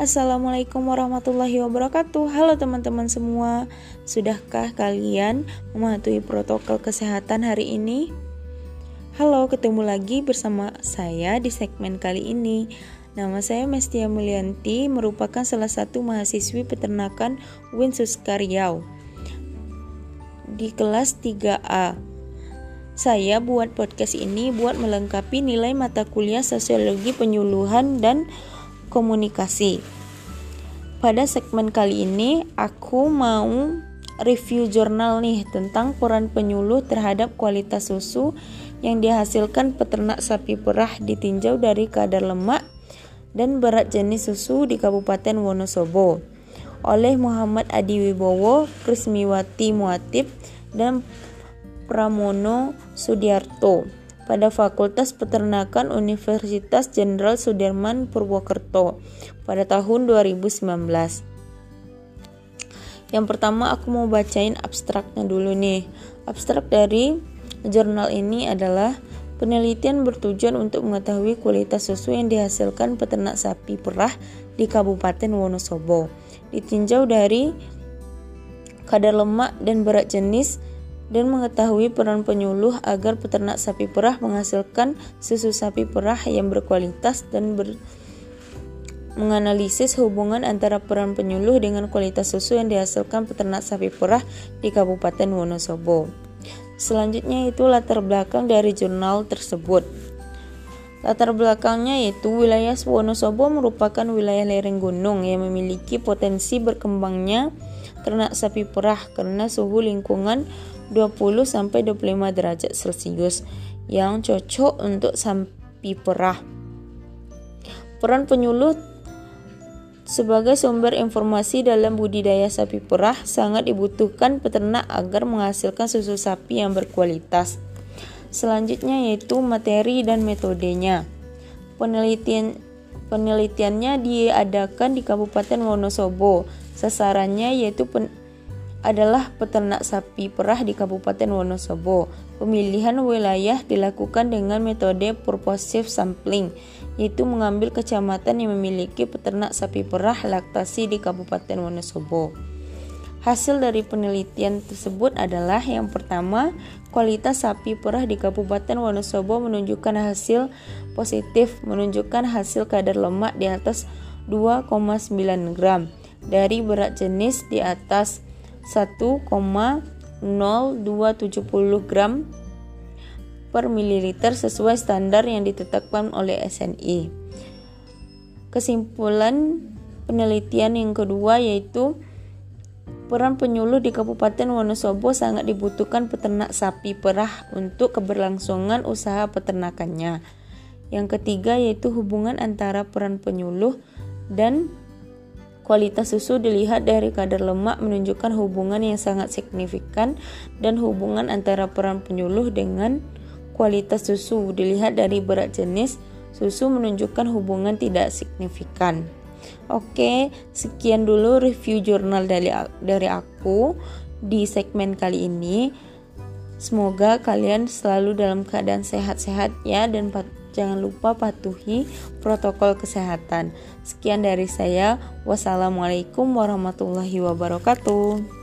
Assalamualaikum warahmatullahi wabarakatuh. Halo teman-teman semua, sudahkah kalian mematuhi protokol kesehatan hari ini? Halo, ketemu lagi bersama saya di segmen kali ini. Nama saya Mestia Mulyanti, merupakan salah satu mahasiswi peternakan Winsus Karyau di kelas 3A. Saya buat podcast ini buat melengkapi nilai mata kuliah sosiologi penyuluhan dan komunikasi. Pada segmen kali ini aku mau review jurnal nih tentang peran penyuluh terhadap kualitas susu yang dihasilkan peternak sapi perah ditinjau dari kadar lemak dan berat jenis susu di Kabupaten Wonosobo oleh Muhammad Adi Wibowo, Krismiwati Muatib, dan Pramono Sudiarto pada Fakultas Peternakan Universitas Jenderal Sudirman Purwokerto pada tahun 2019. Yang pertama aku mau bacain abstraknya dulu nih. Abstrak dari jurnal ini adalah penelitian bertujuan untuk mengetahui kualitas susu yang dihasilkan peternak sapi perah di Kabupaten Wonosobo. Ditinjau dari kadar lemak dan berat jenis dan mengetahui peran penyuluh agar peternak sapi perah menghasilkan susu sapi perah yang berkualitas dan ber menganalisis hubungan antara peran penyuluh dengan kualitas susu yang dihasilkan peternak sapi perah di Kabupaten Wonosobo. Selanjutnya itu latar belakang dari jurnal tersebut. Latar belakangnya yaitu wilayah Wonosobo merupakan wilayah lereng gunung yang memiliki potensi berkembangnya ternak sapi perah karena suhu lingkungan 20 sampai 25 derajat Celcius yang cocok untuk sapi perah. Peran penyuluh sebagai sumber informasi dalam budidaya sapi perah sangat dibutuhkan peternak agar menghasilkan susu sapi yang berkualitas. Selanjutnya yaitu materi dan metodenya. Penelitian penelitiannya diadakan di Kabupaten Wonosobo. Sasarannya yaitu pen, adalah peternak sapi perah di Kabupaten Wonosobo. Pemilihan wilayah dilakukan dengan metode purposive sampling, yaitu mengambil kecamatan yang memiliki peternak sapi perah laktasi di Kabupaten Wonosobo. Hasil dari penelitian tersebut adalah yang pertama, kualitas sapi perah di Kabupaten Wonosobo menunjukkan hasil positif, menunjukkan hasil kadar lemak di atas 2,9 gram dari berat jenis di atas 1,0270 gram per mililiter sesuai standar yang ditetapkan oleh SNI. Kesimpulan penelitian yang kedua yaitu peran penyuluh di Kabupaten Wonosobo sangat dibutuhkan peternak sapi perah untuk keberlangsungan usaha peternakannya. Yang ketiga yaitu hubungan antara peran penyuluh dan Kualitas susu dilihat dari kadar lemak menunjukkan hubungan yang sangat signifikan dan hubungan antara peran penyuluh dengan kualitas susu dilihat dari berat jenis susu menunjukkan hubungan tidak signifikan. Oke, sekian dulu review jurnal dari dari aku di segmen kali ini. Semoga kalian selalu dalam keadaan sehat-sehat ya dan Jangan lupa patuhi protokol kesehatan. Sekian dari saya. Wassalamualaikum warahmatullahi wabarakatuh.